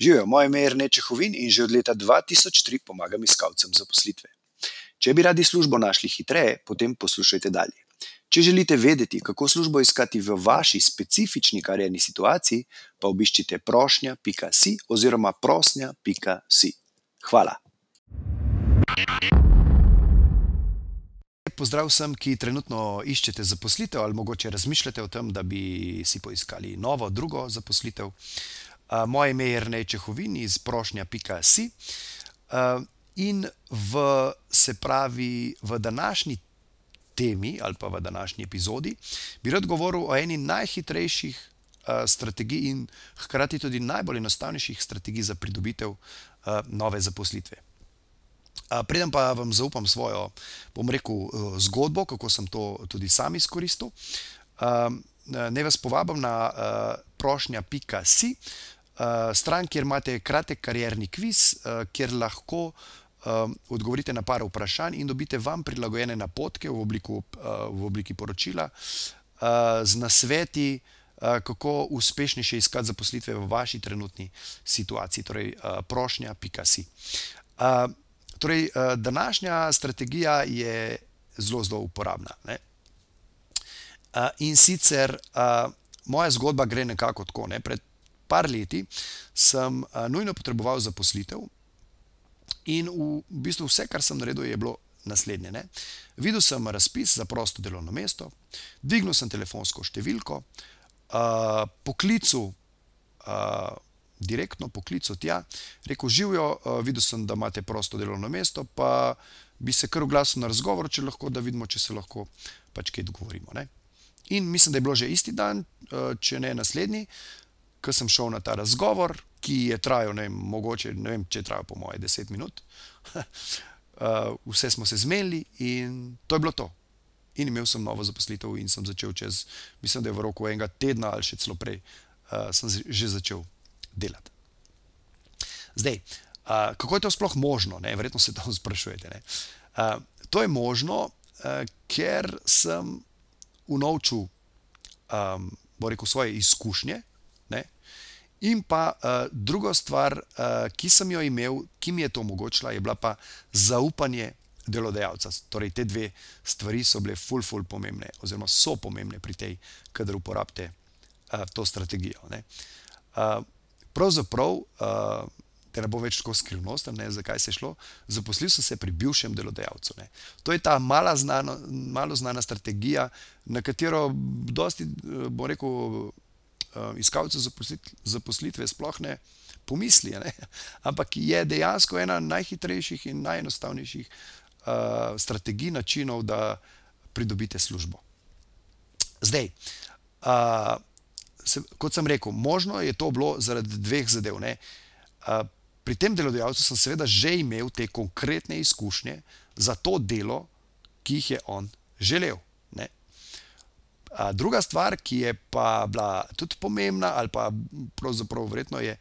Živijo, moje ime je Rneče Hovin in že od leta 2003 pomagam iskalcem zaposlitve. Če bi radi službo našli hitreje, potem poslušajte dalje. Če želite vedeti, kako službo iskati v vaši specifični karjerni situaciji, pa obiščite prošnja.si oziroma prosnja.si. Hvala. Pozdrav vsem, ki trenutno iščete zaposlitev ali mogoče razmišljate o tem, da bi si poiskali novo, drugo zaposlitev. Moje ime je Rnej Čehovin iz prošnja.si. In v, se pravi, v današnji temi ali pa v današnji epizodi bi rad govoril o eni najhitrejših strategij in hkrati tudi najbolj enostavnejših strategij za pridobitev nove zaposlitve. Preden pa vam zaupam svojo, bom rekel, zgodbo, kako sem to tudi sam izkoristil, naj vas povabim na prošnja.si, stran, kjer imate kratek karierni kviz, kjer lahko odgovorite na par vprašanj in dobite vam prilagojene napotke v obliku, v obliki poročila, z nasveti, kako uspešnejše iskati zaposlitve v vaši trenutni situaciji, torej prošnja.si. Torej, današnja strategija je zelo, zelo uporabna, ne. In sicer, moja zgodba gre nekako tako, ne, pred par leti sem nujno potreboval zaposlitev in v bistvu vse, kar sem naredil, je bilo naslednje, ne. Videl sem razpis za prosto delovno mesto, dvignil sem telefonsko številko, poklical, direktno poklical tja, rekel: "Živjo, videl sem, da imate prosto delovno mesto, pa bi se kar oglasil na razgovor, če lahko, da vidimo, če se lahko pač kaj dogovorimo, ne." In mislim, da je bilo že isti dan, če ne naslednji, ke sem šel na ta razgovor, ki je trajal, ne vem, mogoče, ne vem, če je trajal po moje deset minut. Vse smo se zmenili in to je bilo to. In imel sem novo zaposlitev in sem začel čez, mislim, da je v roku enega tedna ali še celo prej, sem že začel delati. Zdaj, kako je to sploh možno, ne, verjetno se to sprašujete, ne. To je možno, ker sem unovčil, bom rekel, svoje izkušnje, ne, in pa, druga stvar, ki sem jo imel, ki mi je to omogočila, je bila pa zaupanje delodajalca, torej ti dve stvari so bile ful, ful pomembne oziroma so pomembne pri tej, kadar uporabite, to strategijo, ne. Pravzaprav, da ne bom več tako skrivnosten, ne, za kaj se je šlo, zaposlil sem se pri bivšem delodajalcu, ne. To je ta mala malo znana strategija, na katero dosti, bom rekel, iskalcev zaposlitve sploh ne pomisli, ne, ampak je dejansko ena najhitrejših in najenostavnejših, strategij, načinov, da pridobite službo. Zdaj, kot sem rekel, možno je to bilo zaradi dveh zadev, ne. Pri tem delodajalcu sem seveda že imel te konkretne izkušnje za to delo, ki jih je on želel, ne. Druga stvar, ki je pa bila tudi pomembna ali pa pravzaprav verjetno je,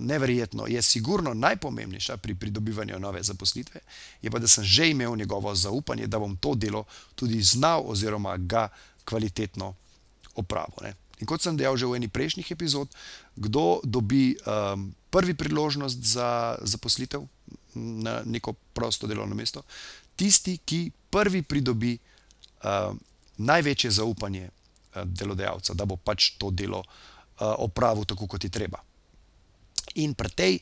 ne verjetno, je sigurno najpomembnejša pri pridobivanju nove zaposlitve, je pa, da sem že imel njegovo zaupanje, da bom to delo tudi znal oziroma ga kvalitetno opravil, ne. In kot sem dejal že v eni prejšnjih epizod, kdo dobi, prvi priložnost za zaposlitev na neko prosto delovno mesto? Tisti, ki prvi pridobi, največje zaupanje, delodajalca, da bo pač to delo, opravil tako, kot je treba. In pri tej,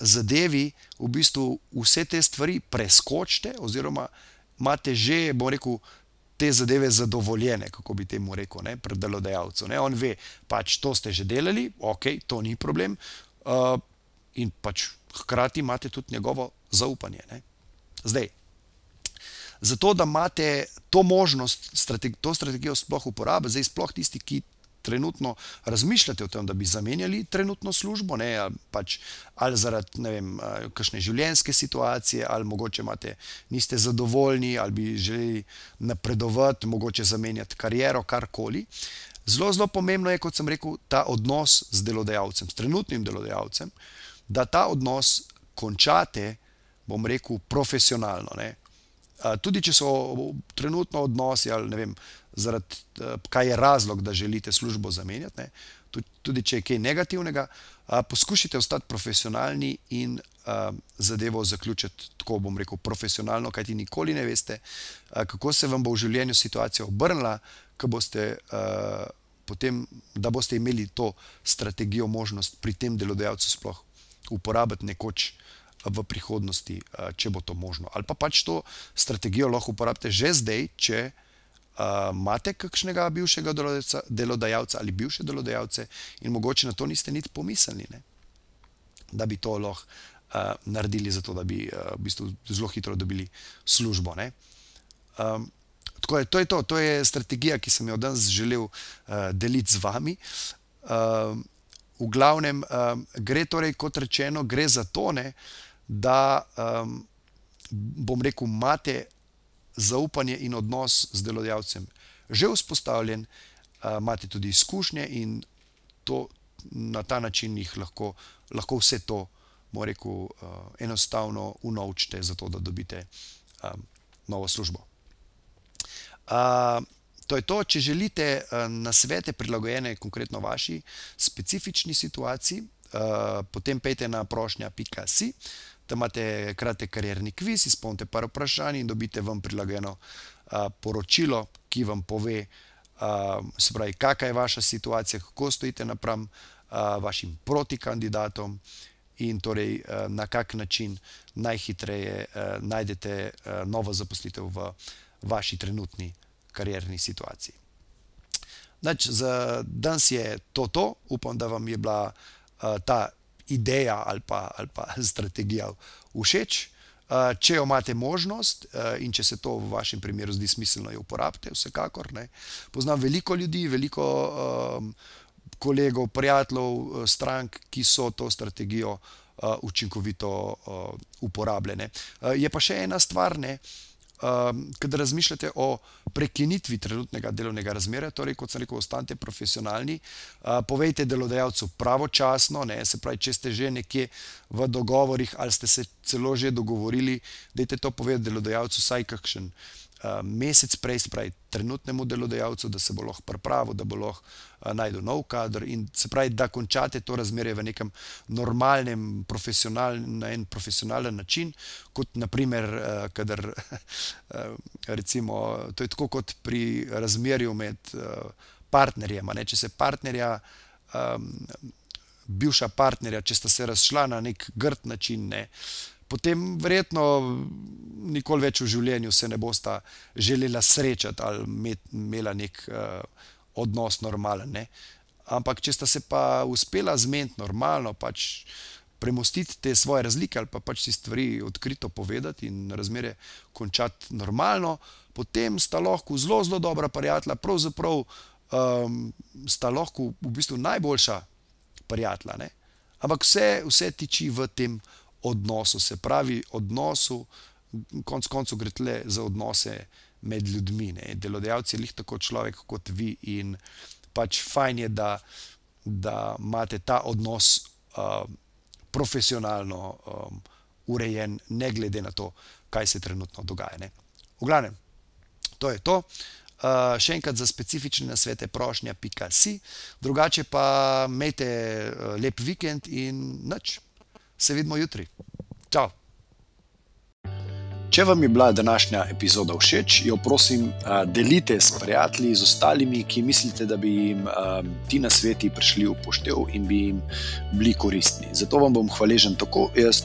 zadevi v bistvu vse te stvari preskočite oziroma imate že, bom rekel, te zadeve zadovoljene, kako bi temu rekel, ne, pri delodajalcu, ne, on ve, pač to ste že delali, okej, to ni problem, in pač hkrati imate tudi njegovo zaupanje, ne. Zdaj, zato, da imate to možnost to strategijo sploh uporabiti, zdaj sploh tisti, ki trenutno razmišljate o tem, da bi zamenjali trenutno službo, ne, pač ali zaradi, vem, kakšne življenjske situacije ali mogoče imate, niste zadovoljni ali bi želeli napredovati, mogoče zamenjati kariero, karkoli. Zelo, zelo pomembno je, kot sem rekel, ta odnos z delodajalcem, s trenutnim delodajalcem, da ta odnos končate, bom rekel, profesionalno, ne. Tudi če so trenutno odnosi ali ne vem, zaradi, kaj je razlog, da želite službo zamenjati, ne, tudi če je kaj negativnega, poskušajte ostati profesionalni in zadevo zaključiti, tako bom rekel, profesionalno, kajti nikoli ne veste, kako se vam bo v življenju situacija obrnila, boste, uh, potem, da boste imeli to strategijo, možnost pri tem delodajalcu sploh uporabiti nekoč. V prihodnosti, če bo to možno, ali pa pač to strategijo lahko uporabite že zdaj, če uh, imate kakšnega bivšega delodajalca ali bivše delodajalce in mogoče na to niste niti pomislili, ne? da bi to lahko uh, naredili, zato da bi uh, v bistvu zelo hitro dobili službo. Um, tako je to, je to, to je strategija, ki sem jo danes želel uh, deliti z vami. Um, v glavnem um, gre torej, kot rečeno, gre za to, ne, da um, bom rekel, imate zaupanje in odnos z delodajalcem že vzpostavljen, imate tudi izkušnje in to, na ta način jih lahko, lahko vse to, mora rekel, enostavno unovčite, zato da dobite novo službo. To je to, če želite na svete prilagojene konkretno vaši specifični situaciji, potem pejte na prošnja.si. Tam imate kratek karjerni kviz, izpolnite par vprašanj in dobite vam prilagojeno a, poročilo, ki vam pove, a, pravi, kakšna je vaša situacija, kako stojite napram a, vašim protikandidatom in torej, a, na kak način najhitreje a, najdete a, novo zaposlitev v vaši trenutni karjerni situaciji. Nač, za danes je to to, upam, da vam je bila a, ta ideja ali pa, ali pa strategija všeč. Uh, če jo imate možnost uh, in če se to v vašem primeru zdi smiselno, jo uporabite, vsekakor. Ne. Poznam veliko ljudi, veliko um, kolegov, prijateljev, strank, ki so to strategijo uh, učinkovito uh, uporabljene. Uh, je pa še ena stvar, ne. Uh, um, kad razmišljate o prekinitvi trenutnega delovnega razmerja, torej, kot sem rekel, ostanite profesionalni, uh, povejte delodajalcu pravočasno, ne, se pravi, če ste že nekje v dogovorih ali ste se celo že dogovorili, dajte to povedati delodajalcu, saj kakšen. Eh, mesec prej, spravi trenutnemu delodajalcu, da se bo lahko pripravil, da bo lahko uh, najdel nov kader in se pravi, da končate to razmerje v nekem normalnem, profesionalnem, na en profesionalen način, kot naprimer, uh, kadar uh, recimo, to je tako kot pri razmerju med uh, partnerjema, ne? če se partnerja um, bivša partnerja, če sta se razšla na nek grd način, ne, potem verjetno nikoli več v življenju se ne bosta želela srečati ali imela nek uh, odnos normalen. Ne. Ampak, če sta se pa uspela zmeniti normalno, pač premostiti te svoje razlike ali pa pač si stvari odkrito povedati in razmere končati normalno, potem sta lahko zelo, zelo dobra prijatelja, pravzaprav um, sta lahko v bistvu najboljša prijatelja. Ampak vse, vse tiči v tem odnosu, se pravi, odnosu, konec koncev gre le za odnose med ljudmi. Ne. Delodajalci je lih tako človek kot vi in pač fajn je, da, da imate ta odnos uh, profesionalno um, urejen, ne glede na to, kaj se trenutno dogaja. Ne. V glavnem, to je to. Uh, še enkrat za specifične nasvete, prošnja, pika si, drugače pa imejte uh, lep vikend in noč se vidimo jutri. Čau! Če vam je bila današnja epizoda všeč, jo prosim, delite s prijatelji, z ostalimi, ki mislite, da bi jim ti na sveti prišli v poštev in bi jim bili koristni. Zato vam bom hvaležen tako jaz,